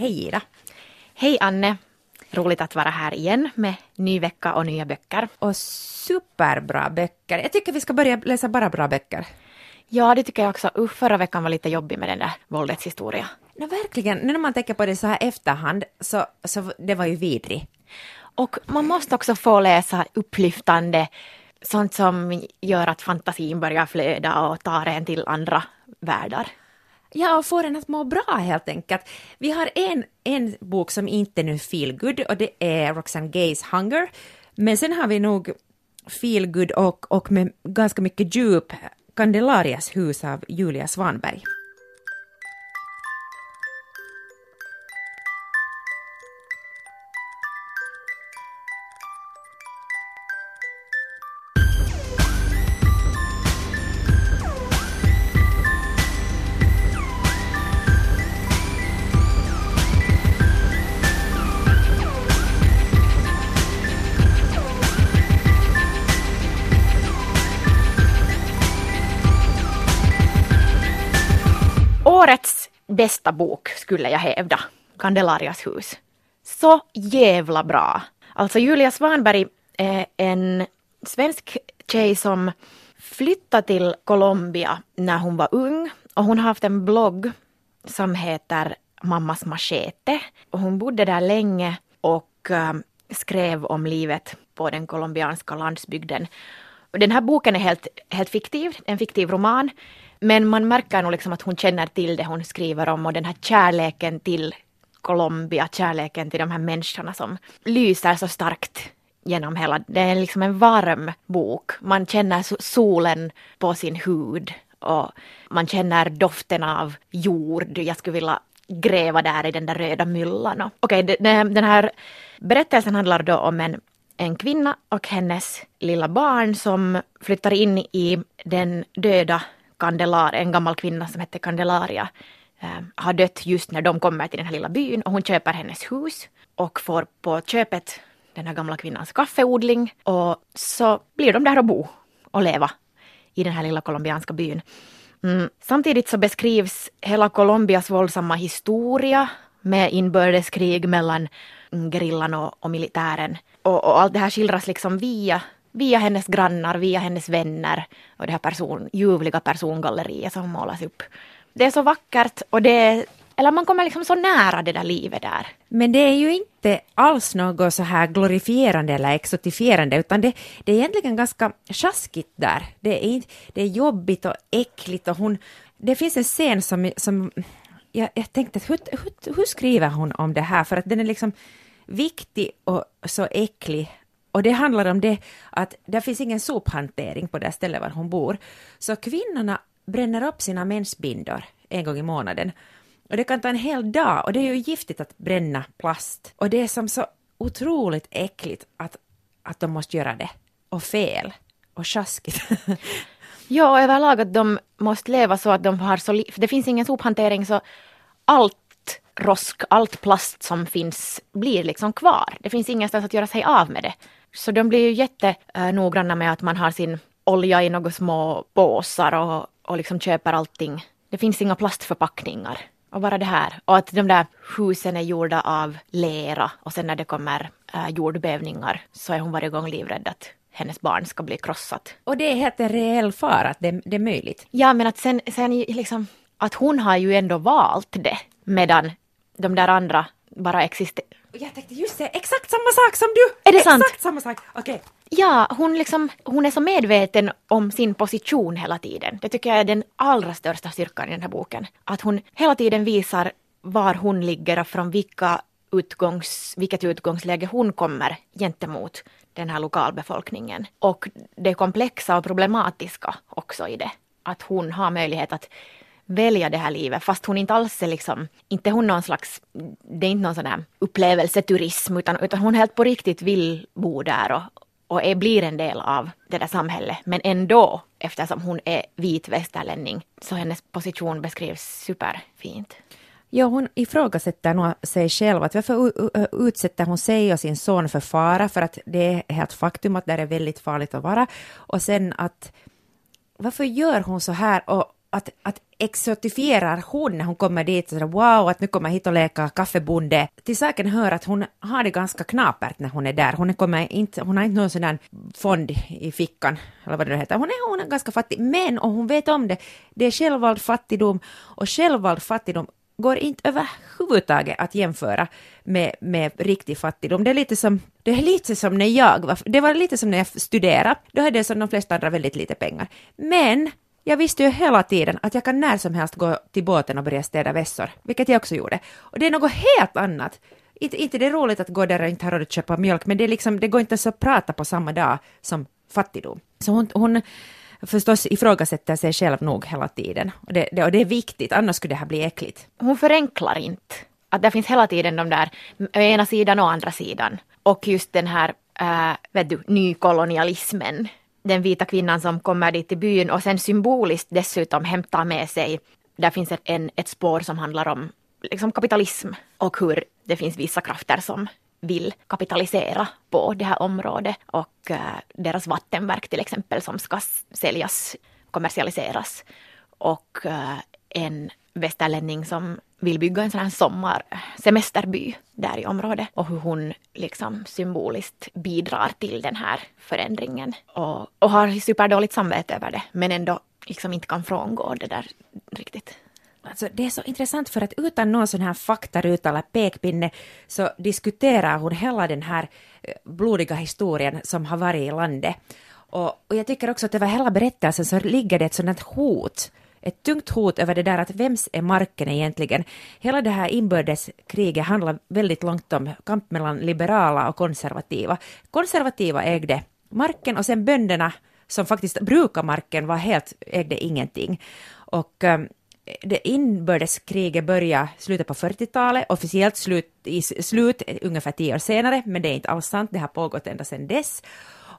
Hej Ida! Hej Anne! Roligt att vara här igen med ny vecka och nya böcker. Och superbra böcker. Jag tycker vi ska börja läsa bara bra böcker. Ja, det tycker jag också. Uh, förra veckan var lite jobbig med den där våldets historia. No, verkligen, nu när man tänker på det så här efterhand, så, så det var ju vidrig. Och man måste också få läsa upplyftande, sånt som gör att fantasin börjar flöda och tar en till andra världar. Ja, och får en att må bra helt enkelt. Vi har en, en bok som inte nu feel good och det är Roxane Gays Hunger. Men sen har vi nog feel good och, och med ganska mycket djup Candelarias hus av Julia Svanberg. Bästa bok skulle jag hävda, Kandelarias hus. Så jävla bra! Alltså Julia Svanberg är en svensk tjej som flyttade till Colombia när hon var ung och hon har haft en blogg som heter Mammas machete och hon bodde där länge och eh, skrev om livet på den colombianska landsbygden. Den här boken är helt, helt fiktiv, en fiktiv roman men man märker nog liksom att hon känner till det hon skriver om och den här kärleken till Colombia, kärleken till de här människorna som lyser så starkt genom hela, det är liksom en varm bok. Man känner solen på sin hud och man känner doften av jord. Jag skulle vilja gräva där i den där röda myllan. Okej, okay, den här berättelsen handlar då om en, en kvinna och hennes lilla barn som flyttar in i den döda Candelaria, en gammal kvinna som hette Candelaria, eh, har dött just när de kommer till den här lilla byn och hon köper hennes hus och får på köpet den här gamla kvinnans kaffeodling och så blir de där och bo och leva i den här lilla colombianska byn. Mm. Samtidigt så beskrivs hela Colombias våldsamma historia med inbördeskrig mellan gerillan och, och militären. Och, och, allt det här skildras liksom via via hennes grannar, via hennes vänner och det här person, ljuvliga persongalleriet som målas upp. Det är så vackert och det eller man kommer liksom så nära det där livet där. Men det är ju inte alls något så här glorifierande eller exotifierande, utan det, det är egentligen ganska sjaskigt där. Det är, det är jobbigt och äckligt och hon... Det finns en scen som... som jag, jag tänkte, hur, hur, hur skriver hon om det här? För att den är liksom viktig och så äcklig och det handlar om det att det finns ingen sophantering på det stället var hon bor. Så kvinnorna bränner upp sina mensbindor en gång i månaden. Och det kan ta en hel dag och det är ju giftigt att bränna plast. Och det är som så otroligt äckligt att, att de måste göra det. Och fel. Och sjaskigt. ja, och överlag att de måste leva så att de har så... Det finns ingen sophantering så allt rosk, allt plast som finns blir liksom kvar. Det finns ingenstans att göra sig av med det. Så de blir ju jättenoggranna med att man har sin olja i några små påsar och, och liksom köper allting. Det finns inga plastförpackningar. Och bara det här. Och att de där husen är gjorda av lera och sen när det kommer äh, jordbävningar så är hon varje gång livrädd att hennes barn ska bli krossat. Och det är helt en reell fara att det, det är möjligt? Ja, men att sen, sen liksom att hon har ju ändå valt det medan de där andra bara existerar jag tänkte just säga exakt samma sak som du! Är det sant? Exakt samma sak, okej. Okay. Ja, hon, liksom, hon är så medveten om sin position hela tiden. Det tycker jag är den allra största styrkan i den här boken. Att hon hela tiden visar var hon ligger och från vilka utgångs, vilket utgångsläge hon kommer gentemot den här lokalbefolkningen. Och det komplexa och problematiska också i det. Att hon har möjlighet att välja det här livet fast hon inte alls är liksom, inte hon någon slags, det är inte någon sån där upplevelseturism utan, utan hon helt på riktigt vill bo där och, och är, blir en del av det där samhället. Men ändå, eftersom hon är vit västerlänning, så hennes position beskrivs superfint. Ja, hon ifrågasätter nog sig själv. Att varför utsätter hon sig och sin son för fara? För att det är helt faktum att det är väldigt farligt att vara. Och sen att varför gör hon så här? Och att, att exotifierar hon när hon kommer dit, så där, wow, att nu kommer jag hit och leka kaffebonde. Till saken hör att hon har det ganska knapert när hon är där. Hon, kommer inte, hon har inte någon sån där fond i fickan, eller vad det nu heter. Hon är, hon är ganska fattig, men och hon vet om det, det är självvald fattigdom och självvald fattigdom går inte överhuvudtaget att jämföra med, med riktig fattigdom. Det är lite som, det är lite som när jag var, det var lite som när jag studerade, då hade jag som de flesta andra väldigt lite pengar. Men jag visste ju hela tiden att jag kan när som helst gå till båten och börja städa vässor, vilket jag också gjorde. Och det är något helt annat. Inte, inte det är roligt att gå där och inte ha råd att köpa mjölk, men det, är liksom, det går inte ens att prata på samma dag som fattigdom. Så hon, hon förstås ifrågasätter sig själv nog hela tiden. Och det, det, och det är viktigt, annars skulle det här bli äckligt. Hon förenklar inte. Att det finns hela tiden de där, ena sidan och andra sidan. Och just den här, äh, vet du, nykolonialismen den vita kvinnan som kommer dit till byn och sen symboliskt dessutom hämtar med sig, där finns ett, en, ett spår som handlar om liksom kapitalism och hur det finns vissa krafter som vill kapitalisera på det här området och uh, deras vattenverk till exempel som ska säljas, kommersialiseras. Och uh, en västerlänning som vill bygga en sån här sommarsemesterby där i området och hur hon liksom symboliskt bidrar till den här förändringen och, och har superdåligt samvete över det men ändå liksom inte kan frångå det där riktigt. Alltså, det är så intressant för att utan någon sån här faktaruta eller pekpinne så diskuterar hon hela den här eh, blodiga historien som har varit i landet. Och, och jag tycker också att över hela berättelsen så ligger det ett sådant hot ett tungt hot över det där att vems är marken egentligen? Hela det här inbördeskriget handlar väldigt långt om kamp mellan liberala och konservativa. Konservativa ägde marken och sen bönderna som faktiskt brukar marken var helt, ägde ingenting. Och um, det inbördeskriget började slutet på 40-talet, officiellt slut, i slut ungefär tio år senare, men det är inte alls sant, det har pågått ända sedan dess.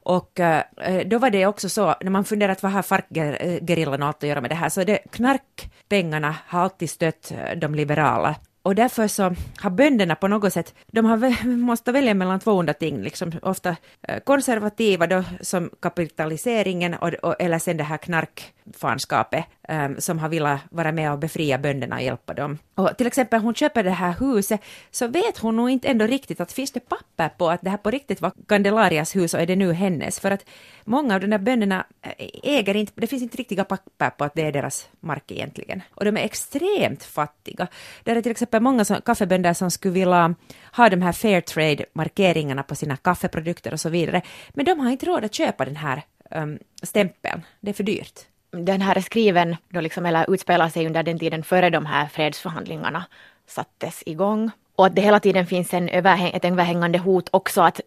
Och eh, eh, då var det också så, när man funderat vad har Farcgerillan allt att göra med det här, så det knarkpengarna har alltid stött eh, de liberala och därför så har bönderna på något sätt, de har måste välja mellan två onda ting, liksom ofta eh, konservativa då som kapitaliseringen och, och, eller sen det här knarkfanskapet um, som har velat vara med och befria bönderna och hjälpa dem. Och till exempel hon köper det här huset så vet hon nog inte ändå riktigt att finns det papper på att det här på riktigt var Candelarias hus och är det nu hennes för att många av de där bönderna eh, äger inte, det finns inte riktiga papper på att det är deras mark egentligen. Och de är extremt fattiga. Där är till exempel många som, kaffebönder som skulle vilja ha de här fair trade-markeringarna på sina kaffeprodukter och så vidare. Men de har inte råd att köpa den här um, stämpeln. Det är för dyrt. Den här är skriven, då liksom, eller utspelar sig under den tiden före de här fredsförhandlingarna sattes igång. Och att det hela tiden finns en överhäng, ett överhängande hot också att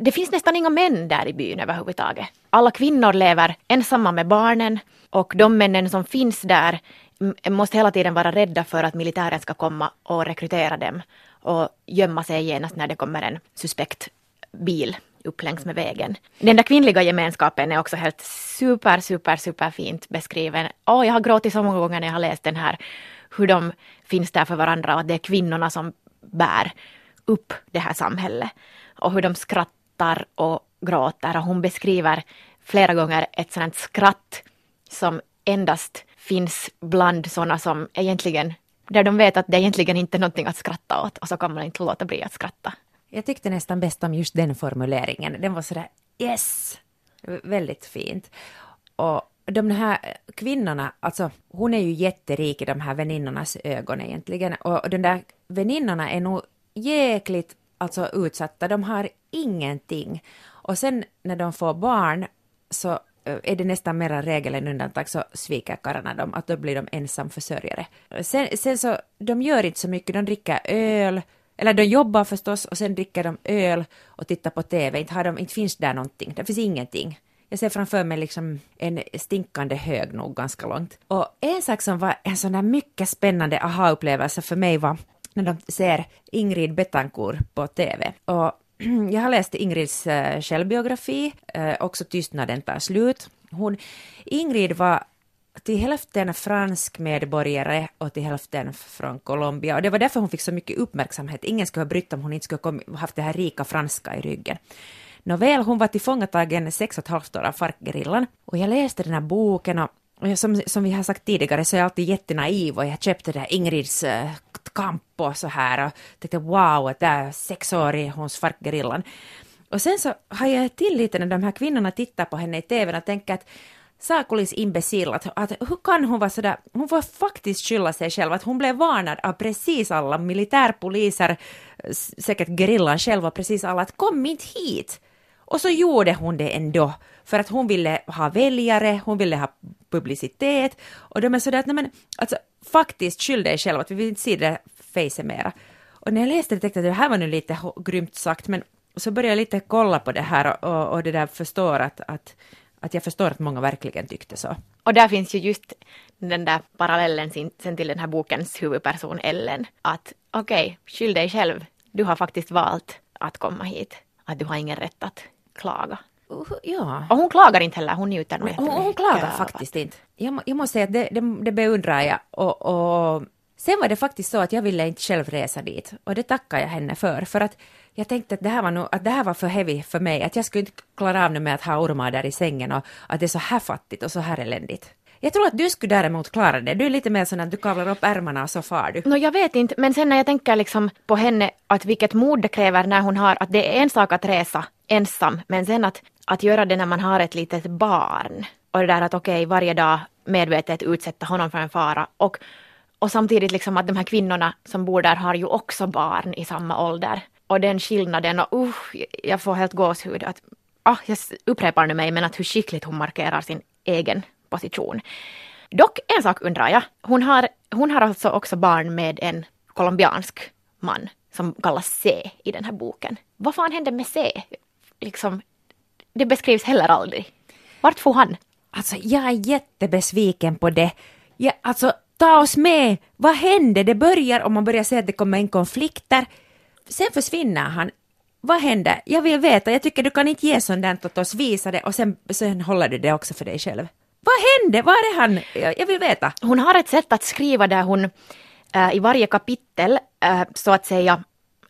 det finns nästan inga män där i byn överhuvudtaget. Alla kvinnor lever ensamma med barnen och de männen som finns där måste hela tiden vara rädda för att militären ska komma och rekrytera dem och gömma sig genast när det kommer en suspekt bil upp längs med vägen. Den där kvinnliga gemenskapen är också helt super, super, super fint beskriven. Oh, jag har gråtit så många gånger när jag har läst den här, hur de finns där för varandra och att det är kvinnorna som bär upp det här samhället. Och hur de skrattar och gråter och hon beskriver flera gånger ett sådant skratt som endast finns bland sådana som egentligen, där de vet att det egentligen inte är någonting att skratta åt och så kan man inte låta bli att skratta. Jag tyckte nästan bäst om just den formuleringen. Den var sådär yes! Väldigt fint. Och de här kvinnorna, alltså hon är ju jätterik i de här väninnornas ögon egentligen och de där väninnorna är nog jäkligt alltså utsatta, de har ingenting. Och sen när de får barn så Eh, är det nästan mera regel än undantag så sviker karlarna dem, att då blir de ensamförsörjare. Sen, sen så, de gör inte så mycket, de dricker öl, eller de jobbar förstås och sen dricker de öl och tittar på TV, inte, har de, inte finns där någonting, det finns ingenting. Jag ser framför mig liksom en stinkande hög nog ganska långt. Och en sak som var en sån där mycket spännande aha-upplevelse för mig var när de ser Ingrid Betancourt på TV. Och jag har läst Ingrids eh, självbiografi, eh, också Tystnaden tar slut. Hon, Ingrid var till hälften fransk medborgare och till hälften från Colombia. Och det var därför hon fick så mycket uppmärksamhet. Ingen skulle ha brytt om hon inte skulle ha haft det här rika franska i ryggen. Nåväl, hon var tillfångatagen sex och ett halvt år av FARC-gerillan. Och jag läste den här boken och som, som vi har sagt tidigare så är jag alltid jättenaiv och jag köpte det där Ingrids eh, kamp och så här och tänkte wow, att det är sexårig hon i. Och sen så har jag till lite när de här kvinnorna tittar på henne i tvn och tänker att Sakulis imbecill, att, att hur kan hon vara sådär, hon får faktiskt skylla sig själv, att hon blev varnad av precis alla militärpoliser, säkert gerillan själv och precis alla, att kom inte hit. Och så gjorde hon det ändå, för att hon ville ha väljare, hon ville ha publicitet, och de är sådär att, nej men, alltså faktiskt skyll dig själv, att vi vill inte se det facet mera. Och när jag läste det tänkte jag att det här var nu lite grymt sagt, men så började jag lite kolla på det här och, och det där förstår att, att att jag förstår att många verkligen tyckte så. Och där finns ju just den där parallellen sen till den här bokens huvudperson Ellen. Att okej, okay, skyll dig själv. Du har faktiskt valt att komma hit. Att du har ingen rätt att klaga. Ja. Och hon klagar inte heller, hon njuter nog Hon, hon klagar faktiskt inte. Jag, jag måste säga att det, det, det beundrar jag. Och, och sen var det faktiskt så att jag ville inte själv resa dit. Och det tackar jag henne för. För att jag tänkte att det här var, nog, att det här var för heavy för mig, att jag skulle inte klara av det med att ha ormar där i sängen och att det är så här fattigt och så här eländigt. Jag tror att du skulle däremot klara det. Du är lite mer sån att du kavlar upp ärmarna och så far du. No, jag vet inte, men sen när jag tänker liksom på henne, att vilket mod det kräver när hon har, att det är en sak att resa ensam, men sen att, att göra det när man har ett litet barn. Och det där att okej, okay, varje dag medvetet utsätta honom för en fara. Och, och samtidigt liksom att de här kvinnorna som bor där har ju också barn i samma ålder och den skillnaden och uh, jag får helt gåshud. Att, ah, jag upprepar nu mig men att hur skickligt hon markerar sin egen position. Dock en sak undrar jag. Hon har, hon har alltså också barn med en colombiansk man som kallas C i den här boken. Vad fan hände med C? Liksom, det beskrivs heller aldrig. Vart får han? Alltså jag är jättebesviken på det. Ja, alltså ta oss med. Vad hände? Det börjar om man börjar se att det kommer in konflikter sen försvinner han. Vad händer? Jag vill veta. Jag tycker du kan inte ge sånt där åt oss, visa det och sen, sen håller du det också för dig själv. Vad hände? Var är han? Jag vill veta. Hon har ett sätt att skriva där hon äh, i varje kapitel äh, så att säga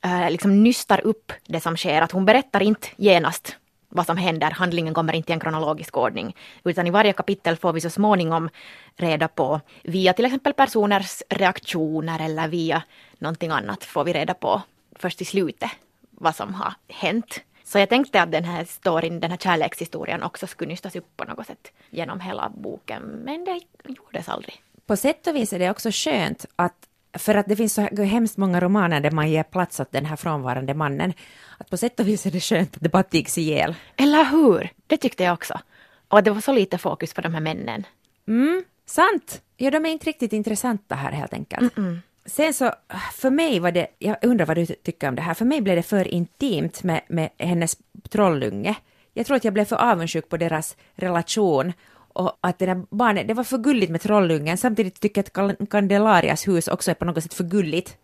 äh, liksom nystar upp det som sker. Att hon berättar inte genast vad som händer. Handlingen kommer inte i en kronologisk ordning. Utan i varje kapitel får vi så småningom reda på, via till exempel personers reaktioner eller via någonting annat, får vi reda på först i slutet vad som har hänt. Så jag tänkte att den här storyn, den här kärlekshistorien också skulle nystas upp på något sätt genom hela boken, men det gjordes aldrig. På sätt och vis är det också skönt att för att det finns så hemskt många romaner där man ger plats åt den här frånvarande mannen. Att på sätt och vis är det skönt att det bara tigs ihjäl. Eller hur? Det tyckte jag också. Och det var så lite fokus på de här männen. Mm, sant. Ja, de är inte riktigt intressanta här helt enkelt. Mm -mm. Sen så, för mig var det, jag undrar vad du tycker om det här, för mig blev det för intimt med, med hennes trollunge. Jag tror att jag blev för avundsjuk på deras relation och att det där barnet, det var för gulligt med trollungen, samtidigt tycker jag att Candelarias hus också är på något sätt för gulligt.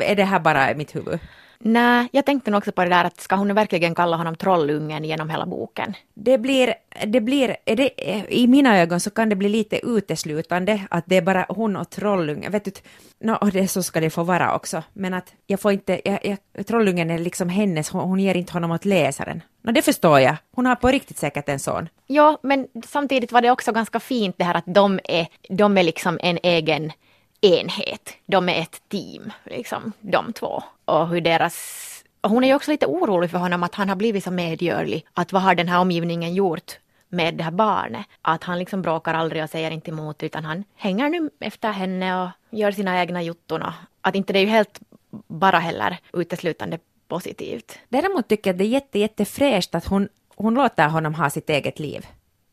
Är det här bara mitt huvud? Nej, jag tänkte nog också på det där att ska hon verkligen kalla honom trollungen genom hela boken? Det blir, det blir, det, i mina ögon så kan det bli lite uteslutande att det är bara hon och trollungen. Vet du, no, och det, så ska det få vara också, men att jag får inte, jag, jag, trollungen är liksom hennes, hon, hon ger inte honom åt läsaren. No, det förstår jag, hon har på riktigt säkert en son. Ja, men samtidigt var det också ganska fint det här att de är, de är liksom en egen enhet. De är ett team, liksom, de två. Och hur deras... Och hon är ju också lite orolig för honom att han har blivit så medgörlig. Att vad har den här omgivningen gjort med det här barnet? Att han liksom bråkar aldrig och säger inte emot utan han hänger nu efter henne och gör sina egna jutton. Att inte det är ju helt bara heller uteslutande positivt. Däremot tycker jag att det är jätte, jättefräscht att hon, hon låter honom ha sitt eget liv.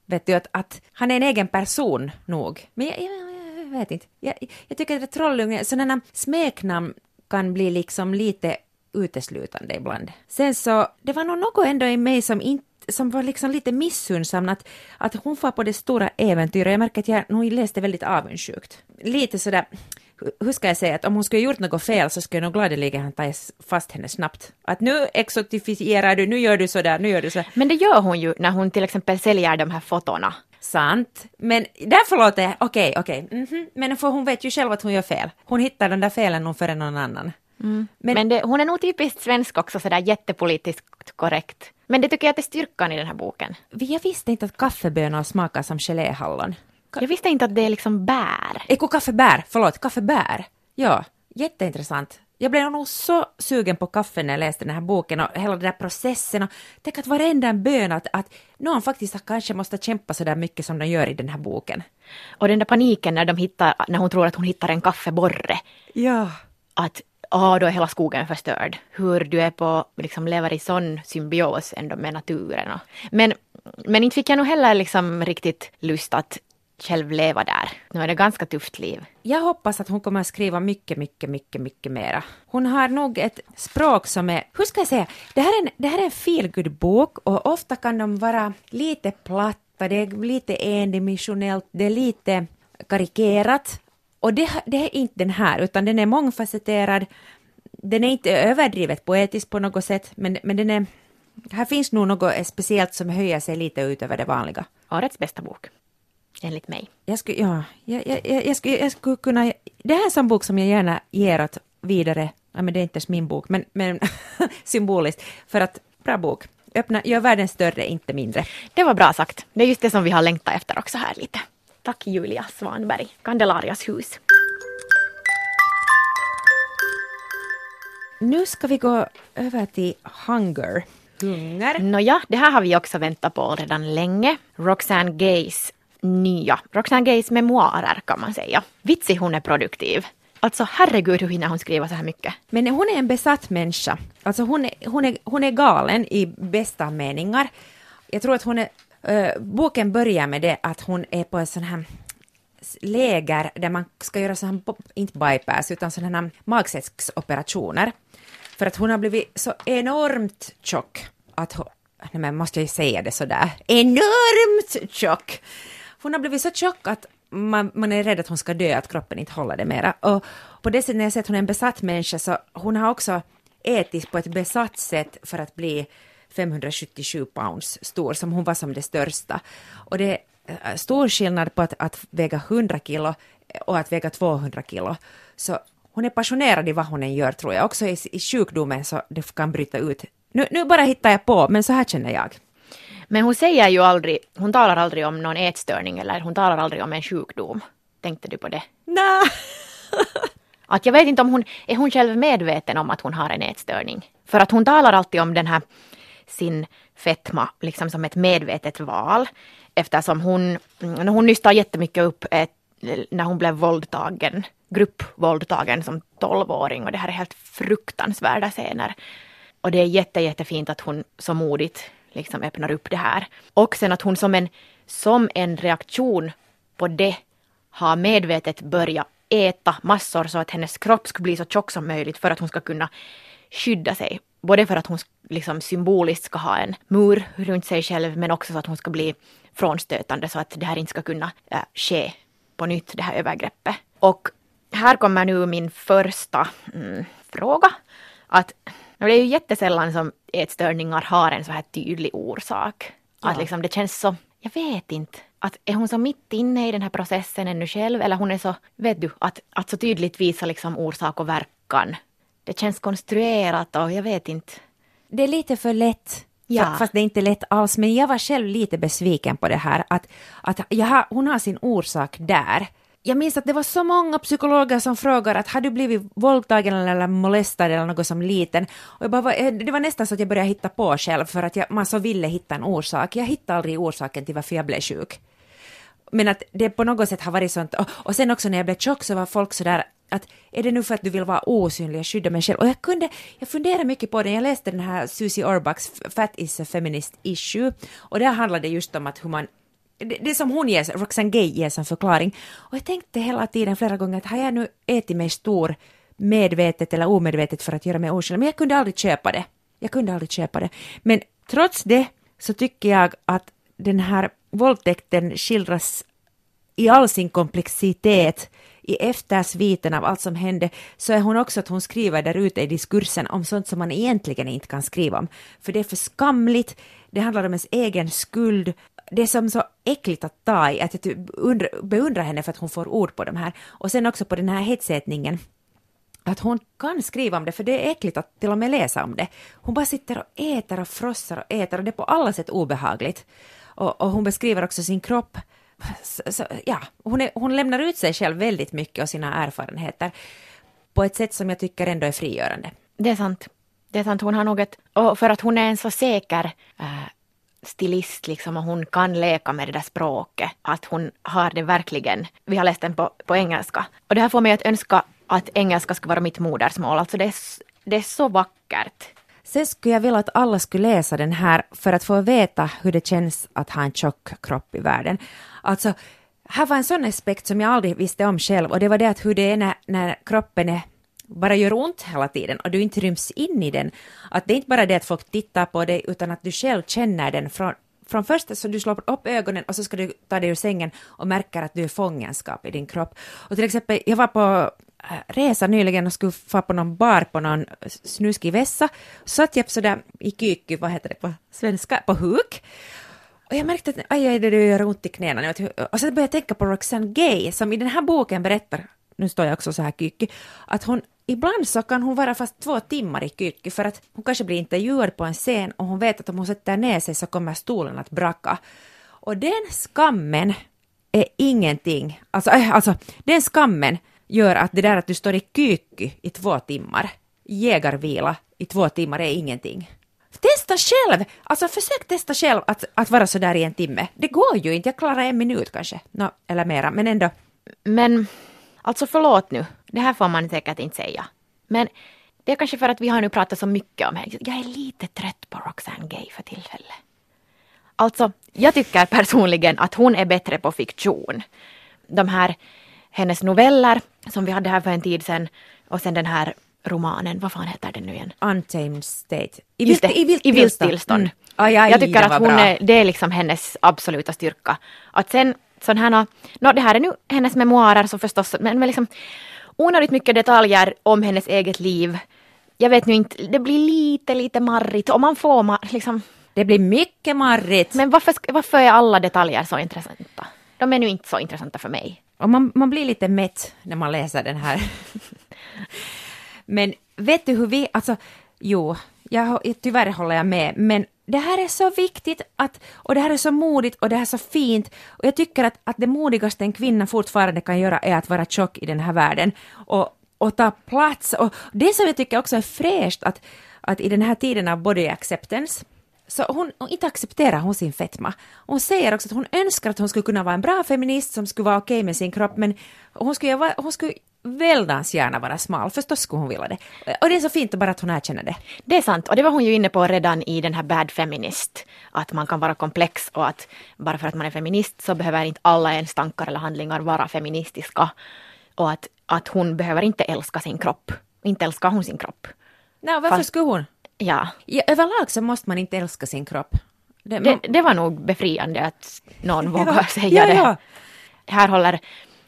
Vet du, att, att han är en egen person nog. Men jag, jag, jag vet inte. Jag, jag tycker att Trollungen, sådana smeknamn kan bli liksom lite uteslutande ibland. Sen så, det var nog något ändå i mig som inte som var liksom lite missunnsam att, att hon får på det stora äventyret. Jag märker att jag nog läste väldigt avundsjukt. Lite sådär, hur ska jag säga, att om hon skulle gjort något fel så skulle jag nog gladeligen ta fast henne snabbt. Att nu exotifierar du, nu gör du sådär, nu gör du sådär. Men det gör hon ju när hon till exempel säljer de här fotona Sant. Men där förlåter jag, okej, okay, okej. Okay. Mm -hmm. Men för hon vet ju själv att hon gör fel. Hon hittar de där felen nog före någon annan. Mm. Men, Men det, hon är nog typiskt svensk också, sådär jättepolitiskt korrekt. Men det tycker jag att är styrkan i den här boken. Jag visste inte att kaffebönor smakar som geléhallon. Jag visste inte att det är liksom bär. Eko kaffebär, förlåt, kaffebär. Ja, jätteintressant. Jag blev nog så sugen på kaffe när jag läste den här boken och hela den där processen och tänk att varenda en bön att, att någon faktiskt kanske måste kämpa så där mycket som de gör i den här boken. Och den där paniken när de hittar, när hon tror att hon hittar en kaffeborre. Ja. Att åh, då är hela skogen förstörd. Hur du är på, liksom lever i sån symbios ändå med naturen. Men, men inte fick jag nog heller liksom riktigt lust att själv leva där. Nu är det ganska tufft liv. Jag hoppas att hon kommer att skriva mycket, mycket, mycket, mycket mera. Hon har nog ett språk som är, hur ska jag säga, det här är en, det här är en feelgood bok och ofta kan de vara lite platta, det är lite endimensionellt, det är lite karikerat. Och det, det är inte den här, utan den är mångfacetterad. Den är inte överdrivet poetisk på något sätt, men, men den är här finns nog något speciellt som höjer sig lite utöver det vanliga. Årets bästa bok enligt mig. Jag skulle, ja, jag, jag, jag, skulle, jag skulle kunna... Det här är en bok som jag gärna ger åt vidare, ja, men det är inte ens min bok, men, men symboliskt, för att bra bok. Öppna, gör världen större, inte mindre. Det var bra sagt. Det är just det som vi har längtat efter också här lite. Tack Julia Svanberg, Candelarias hus. Nu ska vi gå över till Hunger. Hunger. Nåja, det här har vi också väntat på redan länge. Roxane Gays nya Roxane Gays memoarer kan man säga. Vitsig hon är produktiv. Alltså herregud hur hinner hon skriva så här mycket? Men hon är en besatt människa. Alltså hon är, hon är, hon är galen i bästa meningar. Jag tror att hon är... Äh, boken börjar med det att hon är på en sån här läger där man ska göra sån här, inte bypass, utan sådana här magsäcksoperationer. För att hon har blivit så enormt tjock att hon, nej men måste jag säga det sådär, enormt tjock hon har blivit så tjock att man, man, är rädd att hon ska dö, att kroppen inte håller det mera. Och på det sättet när jag ser att hon är en besatt människa så hon har också ätit på ett besatt sätt för att bli 577 pounds stor, som hon var som det största. Och det är äh, stor skillnad på att, att väga 100 kilo eh, och att väga 200 kilo. Så hon är passionerad i vad hon än gör tror jag, också i, i sjukdomen så det kan bryta ut. Nu, nu bara hittar jag på, men så här känner jag. Men hon säger ju aldrig, hon talar aldrig om någon ätstörning eller hon talar aldrig om en sjukdom. Tänkte du på det? Nej. att jag vet inte om hon, är hon själv medveten om att hon har en ätstörning? För att hon talar alltid om den här sin fetma liksom som ett medvetet val. Eftersom hon, hon nystar jättemycket upp ett, när hon blev våldtagen, gruppvåldtagen som tolvåring och det här är helt fruktansvärda scener. Och det är jätte, jättefint att hon så modigt liksom öppnar upp det här. Och sen att hon som en, som en reaktion på det har medvetet börjat äta massor så att hennes kropp ska bli så tjock som möjligt för att hon ska kunna skydda sig. Både för att hon liksom symboliskt ska ha en mur runt sig själv men också så att hon ska bli frånstötande så att det här inte ska kunna äh, ske på nytt, det här övergreppet. Och här kommer nu min första mm, fråga. Att det är ju jättesällan som ätstörningar har en så här tydlig orsak. Ja. Att liksom det känns så, jag vet inte, att är hon så mitt inne i den här processen ännu själv eller hon är så, vet du, att, att så tydligt visa liksom orsak och verkan. Det känns konstruerat och jag vet inte. Det är lite för lätt. Ja. Fast det är inte lätt alls, men jag var själv lite besviken på det här att, att jag hon har sin orsak där jag minns att det var så många psykologer som frågade att har du blivit våldtagen eller molestad eller något som liten? Och jag bara, eh, det var nästan så att jag började hitta på själv för att jag, man så ville hitta en orsak. Jag hittade aldrig orsaken till varför jag blev sjuk. Men att det på något sätt har varit sånt. Och, och sen också när jag blev tjock så var folk sådär att är det nu för att du vill vara osynlig och skydda mig själv? Och jag kunde, jag funderade mycket på det, jag läste den här Susie Orbachs Fat is a feminist issue och där handlade det just om att hur man det, det som hon ger, Roxane Gay ger som förklaring. Och jag tänkte hela tiden flera gånger att har jag nu ätit mig stor medvetet eller omedvetet för att göra mig oskyldig, men jag kunde aldrig köpa det. Jag kunde aldrig köpa det. Men trots det så tycker jag att den här våldtäkten skildras i all sin komplexitet i eftersviten av allt som hände så är hon också att hon skriver där ute i diskursen om sånt som man egentligen inte kan skriva om. För det är för skamligt, det handlar om ens egen skuld, det är som så äckligt att ta i, att jag typ beundrar henne för att hon får ord på de här. Och sen också på den här hetsätningen att hon kan skriva om det, för det är äckligt att till och med läsa om det. Hon bara sitter och äter och frossar och äter och det är på alla sätt obehagligt. Och, och hon beskriver också sin kropp så, så, ja, hon, är, hon lämnar ut sig själv väldigt mycket och sina erfarenheter på ett sätt som jag tycker ändå är frigörande. Det är sant. Det är sant, hon har något, och för att hon är en så säker äh, stilist liksom och hon kan leka med det där språket, att hon har det verkligen. Vi har läst den på, på engelska. Och det här får mig att önska att engelska ska vara mitt modersmål. Alltså det är, det är så vackert. Sen skulle jag vilja att alla skulle läsa den här för att få veta hur det känns att ha en tjock kropp i världen. Alltså, här var en sån aspekt som jag aldrig visste om själv och det var det att hur det är när, när kroppen är bara gör ont hela tiden och du inte ryms in i den. Att det är inte bara det att folk tittar på dig utan att du själv känner den från, från första så du slår upp ögonen och så ska du ta dig ur sängen och märker att du är fångenskap i din kropp. Och till exempel, jag var på äh, resa nyligen och skulle få på någon bar på någon snuskig vässa. Så satt jag sådär i kyky, vad heter det på svenska, på huk. Och jag märkte att aj, aj, det gör ont i knäna. Och så började jag tänka på Roxane Gay som i den här boken berättar, nu står jag också så här kyky, att hon ibland så kan hon vara fast två timmar i kyrkan för att hon kanske blir intervjuad på en scen och hon vet att om hon sätter ner sig så kommer stolen att braka. Och den skammen är ingenting, alltså, äh, alltså den skammen gör att det där att du står i kyrkan i två timmar, jägarvila i två timmar är ingenting. Testa själv! Alltså försök testa själv att, att vara sådär i en timme. Det går ju inte, jag klarar en minut kanske, no, eller mera, men ändå. Men alltså förlåt nu, det här får man säkert inte säga. Men det är kanske för att vi har nu pratat så mycket om henne. Jag är lite trött på Roxane Gay för tillfället. Alltså, jag tycker personligen att hon är bättre på fiktion. De här, hennes noveller som vi hade här för en tid sedan och sen den här romanen, vad fan heter den nu igen? Untamed State. I vilt, I vilt, I vilt tillstånd. Mm. Aj, aj, jag tycker att hon är, det är liksom hennes absoluta styrka. Att sen sån här, no, det här är nu hennes memoarer så förstås, men, men liksom onödigt mycket detaljer om hennes eget liv. Jag vet nu inte, det blir lite, lite marrigt och man får liksom... Det blir mycket marrigt. Men varför, varför är alla detaljer så intressanta? De är nu inte så intressanta för mig. Och man, man blir lite mätt när man läser den här. men vet du hur vi, alltså, jo, jag, tyvärr håller jag med, men det här är så viktigt att, och det här är så modigt och det här är så fint. Och jag tycker att, att det modigaste en kvinna fortfarande kan göra är att vara tjock i den här världen och, och ta plats. Och det som jag tycker också är fräscht att, att i den här tiden av body acceptance så hon, hon inte accepterar hon sin fetma. Hon säger också att hon önskar att hon skulle kunna vara en bra feminist som skulle vara okej okay med sin kropp, men hon skulle, hon skulle väldans gärna vara smal, förstås skulle hon vilja det. Och det är så fint bara att hon erkänner det. Det är sant, och det var hon ju inne på redan i den här Bad Feminist, att man kan vara komplex och att bara för att man är feminist så behöver inte alla ens tankar eller handlingar vara feministiska. Och att, att hon behöver inte älska sin kropp. Inte älskar hon sin kropp. Nej, varför Fast, skulle hon? Ja. ja. Överlag så måste man inte älska sin kropp. Det, det, det var nog befriande att någon vågar säga ja, det. Här håller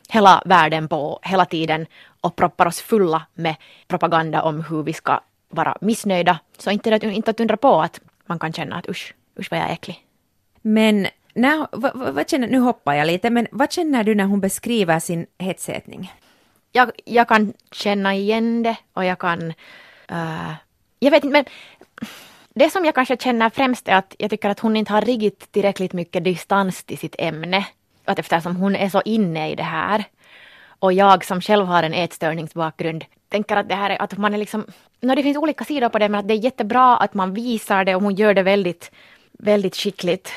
hela världen på hela tiden och proppar oss fulla med propaganda om hur vi ska vara missnöjda. Så inte, inte att undra på att man kan känna att usch, usch vad jag är äcklig. Men när, vad, vad känner, nu hoppar jag lite, men vad känner du när hon beskriver sin hetsätning? Jag, jag kan känna igen det och jag kan... Uh, jag vet inte, men det som jag kanske känner främst är att jag tycker att hon inte har riktigt tillräckligt mycket distans till sitt ämne att eftersom hon är så inne i det här och jag som själv har en ätstörningsbakgrund tänker att det här är att man är liksom, no, det finns olika sidor på det men att det är jättebra att man visar det och hon gör det väldigt, väldigt skickligt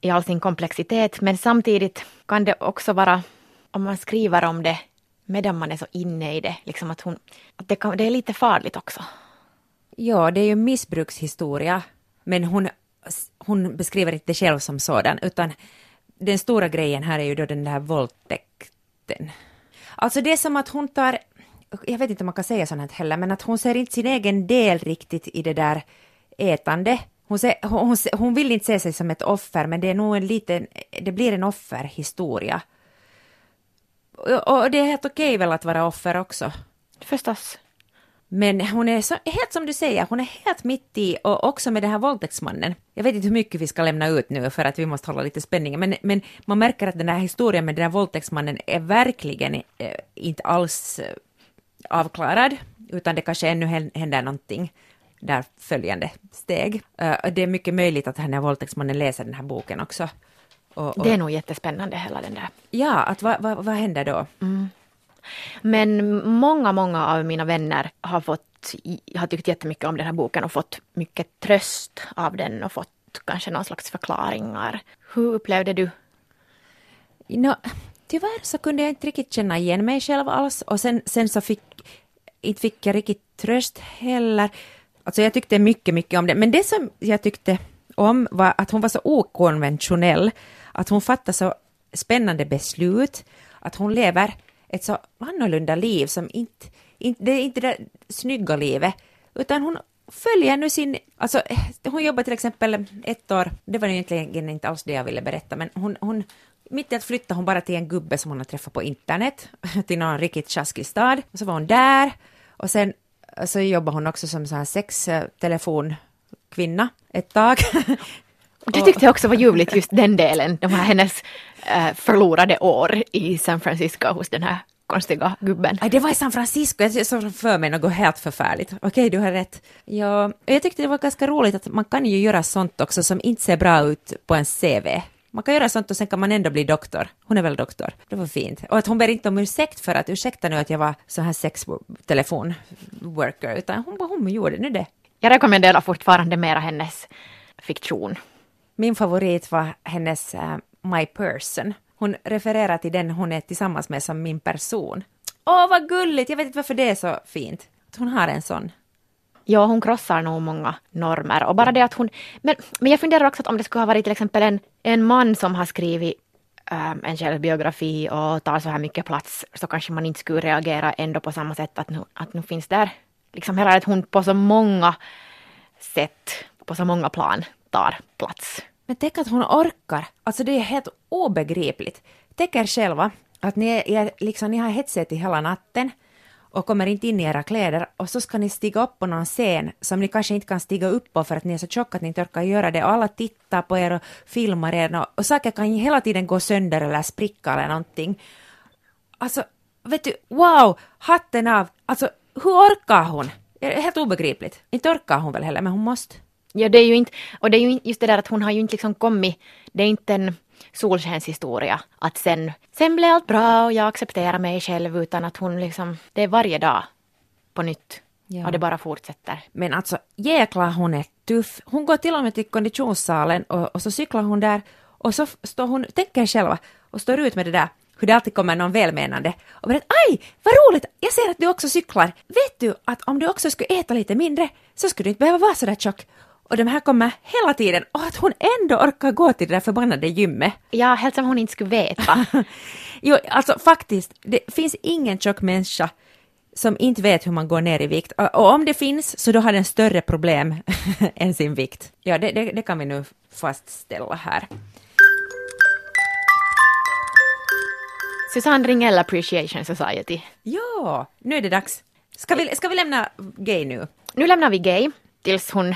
i all sin komplexitet men samtidigt kan det också vara om man skriver om det medan man är så inne i det, liksom att hon, att det, kan, det är lite farligt också. Ja, det är ju missbrukshistoria, men hon, hon beskriver inte det själv som sådan, utan den stora grejen här är ju då den där våldtäkten. Alltså det är som att hon tar, jag vet inte om man kan säga sånt heller, men att hon ser inte sin egen del riktigt i det där ätande. Hon, ser, hon, hon vill inte se sig som ett offer, men det är nog en liten, det blir en offerhistoria. Och, och det är helt okej väl att vara offer också. Förstås. Men hon är så, helt som du säger, hon är helt mitt i och också med den här våldtäktsmannen. Jag vet inte hur mycket vi ska lämna ut nu för att vi måste hålla lite spänning, men, men man märker att den här historien med den här våldtäktsmannen är verkligen eh, inte alls eh, avklarad, utan det kanske ännu händer någonting där följande steg. Uh, det är mycket möjligt att den här våldtäktsmannen läser den här boken också Och, och, Det är nog jättespännande hela den där. Ja, att vad, vad, vad händer då? Men många, många av mina vänner har fått, har tyckt jättemycket om den här boken och fått mycket tröst av den och fått kanske någon slags förklaringar. Hur upplevde du? No, tyvärr så kunde jag inte riktigt känna igen mig själv alls och sen, sen så fick, inte fick jag riktigt tröst heller. Alltså jag tyckte mycket, mycket om det, men det som jag tyckte om var att hon var så okonventionell, att hon fattade så spännande beslut, att hon lever ett så annorlunda liv som inte, inte det är inte det snygga livet, utan hon följer nu sin, alltså hon jobbar till exempel ett år, det var egentligen inte alls det jag ville berätta, men hon, hon mitt i att flytta hon bara till en gubbe som hon har träffat på internet, till någon riktigt tjaskig stad, och så var hon där, och sen så jobbar hon också som så här sextelefonkvinna eh, ett tag. Det tyckte jag också var ljuvligt, just den delen, de här hennes eh, förlorade år i San Francisco hos den här konstiga gubben. Aj, det var i San Francisco, jag såg för mig något helt förfärligt. Okej, du har rätt. Ja, jag tyckte det var ganska roligt att man kan ju göra sånt också som inte ser bra ut på en CV. Man kan göra sånt och sen kan man ändå bli doktor. Hon är väl doktor. Det var fint. Och att hon ber inte om ursäkt för att ursäkta nu att jag var så här sextelefonworker, utan hon, hon gjorde nu det. Jag rekommenderar fortfarande mera hennes fiktion. Min favorit var hennes uh, My Person. Hon refererar till den hon är tillsammans med som min person. Åh, vad gulligt! Jag vet inte varför det är så fint. Att hon har en sån. Ja, hon krossar nog många normer. Och bara det att hon... Men, men jag funderar också att om det skulle ha varit till exempel en, en man som har skrivit um, en självbiografi och tar så här mycket plats så kanske man inte skulle reagera ändå på samma sätt att nu, att nu finns där liksom hela att hon på så många sätt, på så många plan tar plats. Men tänk att hon orkar. Alltså det är helt obegripligt. Tänk er själva att ni, är, liksom, ni har headset i hela natten och kommer inte in i era kläder och så ska ni stiga upp på någon scen som ni kanske inte kan stiga upp på för att ni är så tjocka att ni inte orkar göra det och alla tittar på er och filmar er och, och saker kan ju hela tiden gå sönder eller spricka eller någonting. Alltså, vet du, wow, hatten av. Alltså, hur orkar hon? Helt obegripligt. Inte orkar hon väl heller, men hon måste. Ja, det är ju inte, och det är ju just det där att hon har ju inte liksom kommit, det är inte en solskenshistoria, att sen, sen blev allt bra och jag accepterar mig själv, utan att hon liksom, det är varje dag på nytt. Ja. Och det bara fortsätter. Men alltså jäklar hon är tuff. Hon går till och med till konditionssalen och, och så cyklar hon där och så står hon, tänker själva, och står ut med det där hur det alltid kommer någon välmenande och berättar aj, vad roligt, jag ser att du också cyklar. Vet du att om du också skulle äta lite mindre så skulle du inte behöva vara så där tjock. Och de här kommer hela tiden och att hon ändå orkar gå till det där förbannade gymmet. Ja, helst som hon inte skulle veta. jo, alltså faktiskt, det finns ingen tjock människa som inte vet hur man går ner i vikt. Och om det finns, så då har den större problem än sin vikt. Ja, det, det, det kan vi nu fastställa här. Susanne Ringell Appreciation Society. Ja, nu är det dags. Ska vi, ska vi lämna gay nu? Nu lämnar vi gay tills hon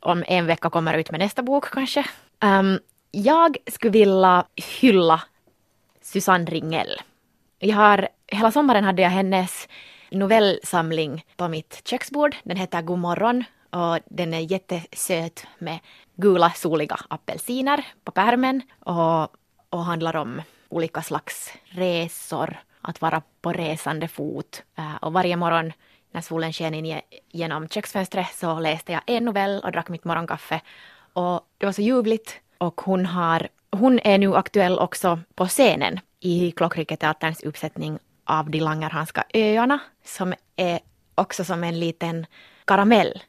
om en vecka kommer ut med nästa bok kanske. Um, jag skulle vilja hylla Susanne Ringell. Jag har, hela sommaren hade jag hennes novellsamling på mitt köksbord. Den heter God morgon och den är jättesöt med gula soliga apelsiner på pärmen och, och handlar om olika slags resor, att vara på resande fot. Uh, och varje morgon när solen sken in genom köksfönstret så läste jag en novell och drack mitt morgonkaffe. Och det var så ljuvligt. Och hon, har, hon är nu aktuell också på scenen i Klockriketeaterns uppsättning av De Langerhanska öarna som är också som en liten karamell.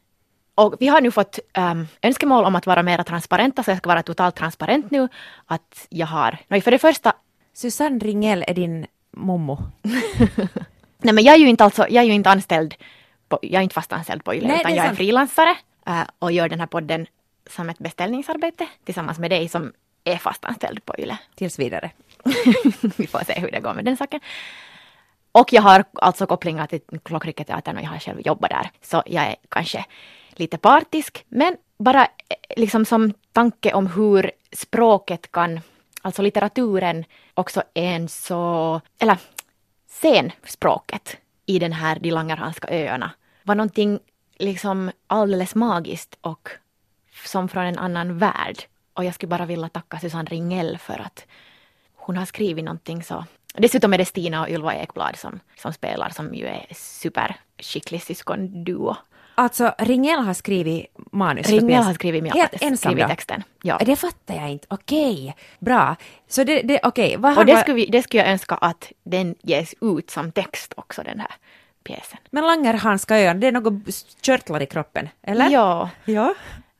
Och vi har nu fått um, önskemål om att vara mer transparenta, så jag ska vara totalt transparent nu. Att jag har, för det första... Susanne Ringell är din mommo. Nej men jag är ju inte alltså, jag är ju inte anställd, på, jag är inte fast anställd på YLE utan jag är frilansare uh, och gör den här podden som ett beställningsarbete tillsammans med dig som är fast anställd på YLE. Tills vidare. Vi får se hur det går med den saken. Och jag har alltså kopplingar till Klockriketeatern och jag har själv jobbat där. Så jag är kanske lite partisk. Men bara eh, liksom som tanke om hur språket kan, alltså litteraturen också är en så, eller scenspråket i den här De Langerhanska öarna var någonting liksom alldeles magiskt och som från en annan värld. Och jag skulle bara vilja tacka Susanne Ringell för att hon har skrivit någonting så. Dessutom är det Stina och Ylva Ekblad som, som spelar, som ju är superskicklig syskonduo. Alltså, Ringell har skrivit manus pjäsen. har skrivit, Helt ensam skrivit texten. Ja. Det fattar jag inte. Okej, bra. Så det, det okej, vad Och det skulle, vi, det skulle jag önska att den ges ut som text också, den här pjäsen. Men Langerhanska-ön, det är något körtlar i kroppen, eller? Ja, Ja.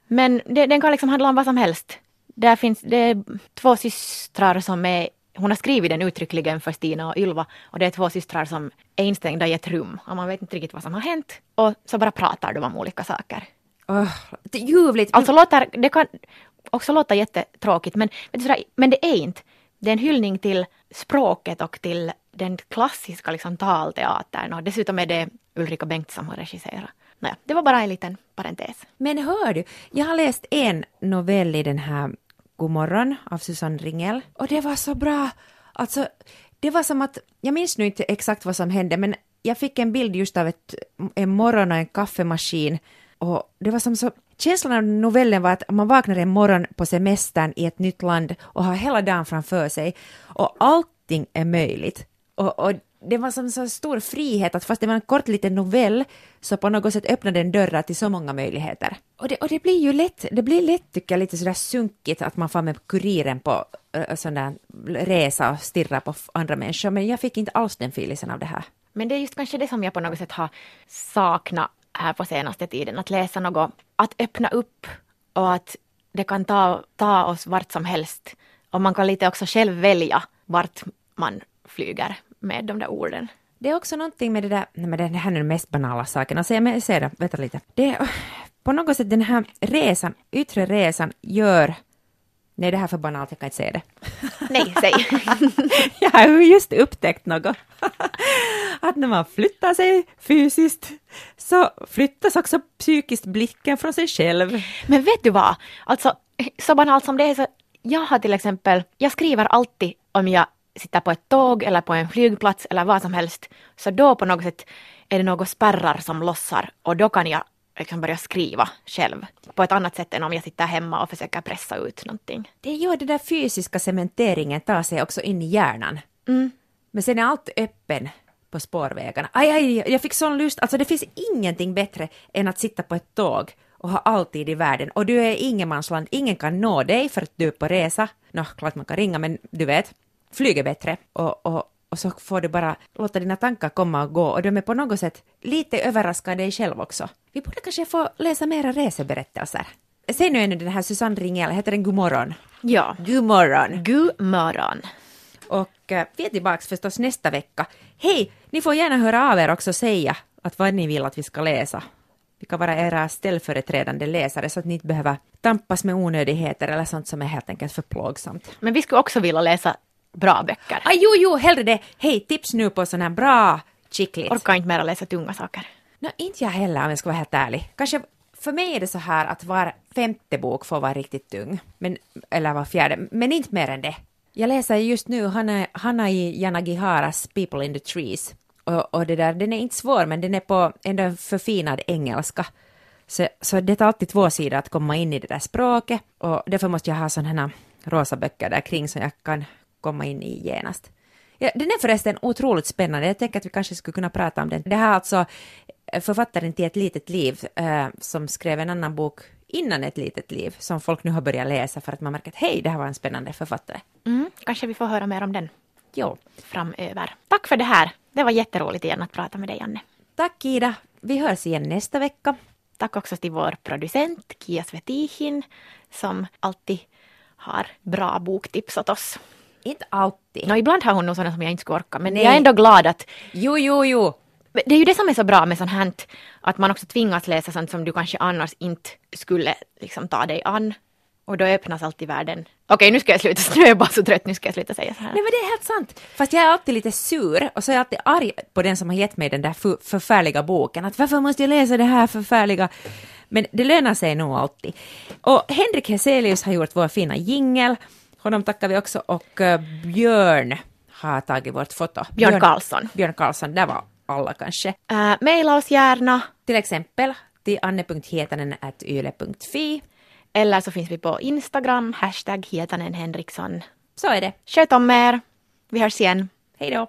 men det, den kan liksom handla om vad som helst. Där finns det två systrar som är hon har skrivit den uttryckligen för Stina och Ylva och det är två systrar som är instängda i ett rum och man vet inte riktigt vad som har hänt och så bara pratar de om olika saker. Oh, det är ljuvligt. Alltså låter, det kan också låta jättetråkigt men, men det är inte. Det är en hyllning till språket och till den klassiska liksom, talteatern och dessutom är det Ulrika Bengt som har regisserat. Naja, det var bara en liten parentes. Men hör du, jag har läst en novell i den här God morgon av Susanne Ringel. och det var så bra. Alltså, det var som att, jag minns nu inte exakt vad som hände, men jag fick en bild just av ett, en morgon och en kaffemaskin och det var som så, känslan av novellen var att man vaknar en morgon på semestern i ett nytt land och har hela dagen framför sig och allting är möjligt. Och, och det var som så stor frihet att fast det var en kort liten novell så på något sätt öppnade den dörrar till så många möjligheter. Och det, och det blir ju lätt, det blir lätt tycker jag lite sådär sunkigt att man får med kuriren på uh, sån där resa och stirra på andra människor men jag fick inte alls den filisen av det här. Men det är just kanske det som jag på något sätt har saknat här på senaste tiden, att läsa något, att öppna upp och att det kan ta, ta oss vart som helst. Och man kan lite också själv välja vart man flyger med de där orden. Det är också någonting med det där, nej men det här är den mest banala saken, alltså jag säger det, vänta lite. Det är, på något sätt den här resan, yttre resan gör, nej det här är för banalt, jag kan inte säga det. Nej, säg. Jag har ju just upptäckt något. Att när man flyttar sig fysiskt så flyttas också psykiskt blicken från sig själv. Men vet du vad? Alltså, så banalt som det är så, jag har till exempel, jag skriver alltid om jag sitter på ett tåg eller på en flygplats eller vad som helst, så då på något sätt är det något spärrar som lossar och då kan jag liksom börja skriva själv på ett annat sätt än om jag sitter hemma och försöker pressa ut någonting. Det gör det där fysiska cementeringen tar sig också in i hjärnan. Mm. Men sen är allt öppen på spårvägarna. Aj, aj, jag fick sån lust. Alltså det finns ingenting bättre än att sitta på ett tåg och ha alltid i världen. Och du är ingenmansland, ingen kan nå dig för att du är på resa. Nå, klart man kan ringa, men du vet, flyg är bättre. Och, och, och så får du bara låta dina tankar komma och gå och de är på något sätt lite överraskande dig själv också. Vi borde kanske få läsa mera reseberättelser. Säg nu ännu den här Susanne Ringell, heter den God morgon? Ja. God morgon. Och eh, vi är tillbaka förstås nästa vecka. Hej, ni får gärna höra av er också och säga att vad ni vill att vi ska läsa. Vi kan vara era ställföreträdande läsare så att ni inte behöver tampas med onödigheter eller sånt som är helt enkelt för plågsamt. Men vi skulle också vilja läsa bra böcker. Ah, jo, jo, hellre det. Hej, tips nu på sån här bra chicklit. Orkar inte mer läsa tunga saker. Nå, inte jag heller om jag ska vara helt ärlig. Kanske för mig är det så här att var femte bok får vara riktigt tung. Men, eller var fjärde, men inte mer än det. Jag läser just nu Hanna, Hanna i Yanagiharas People in the Trees. Och, och det där, den är inte svår, men den är på ändå förfinad engelska. Så, så det tar alltid två sidor att komma in i det där språket. Och därför måste jag ha sådana här rosa böcker där kring som jag kan komma in i genast. Ja, den är förresten otroligt spännande. Jag tänker att vi kanske skulle kunna prata om den. Det här är alltså författaren till Ett litet liv eh, som skrev en annan bok innan Ett litet liv som folk nu har börjat läsa för att man märker att hej, det här var en spännande författare. Mm, kanske vi får höra mer om den Jo, framöver. Tack för det här. Det var jätteroligt igen att prata med dig, Anne. tack Ida. Vi hörs igen nästa vecka. Tack också till vår producent Kia Svetihin som alltid har bra boktips åt oss. Inte alltid. Nå, ibland har hon nog sådana som jag inte skulle orka, men Nej. jag är ändå glad att Jo, jo, jo. det är ju det som är så bra med sånt här, att man också tvingas läsa sånt som du kanske annars inte skulle liksom ta dig an. Och då öppnas alltid världen. Okej, nu ska jag sluta, nu är jag bara så trött, nu ska jag sluta säga så här. Nej men det är helt sant. Fast jag är alltid lite sur och så är jag alltid arg på den som har gett mig den där för, förfärliga boken. Att varför måste jag läsa det här förfärliga? Men det lönar sig nog alltid. Och Henrik Heselius har gjort vår fina jingel. Honom tackar vi också och eh, Björn har tagit vårt foto. Björn Karlsson. Björn Karlsson, där var alla kanske. Uh, maila oss gärna Till exempel till anne.hietanen.yle.fi Eller så finns vi på Instagram, hashtag Hietanen Henriksson. Så är det. Sköt om er. Vi hörs igen. Hej då!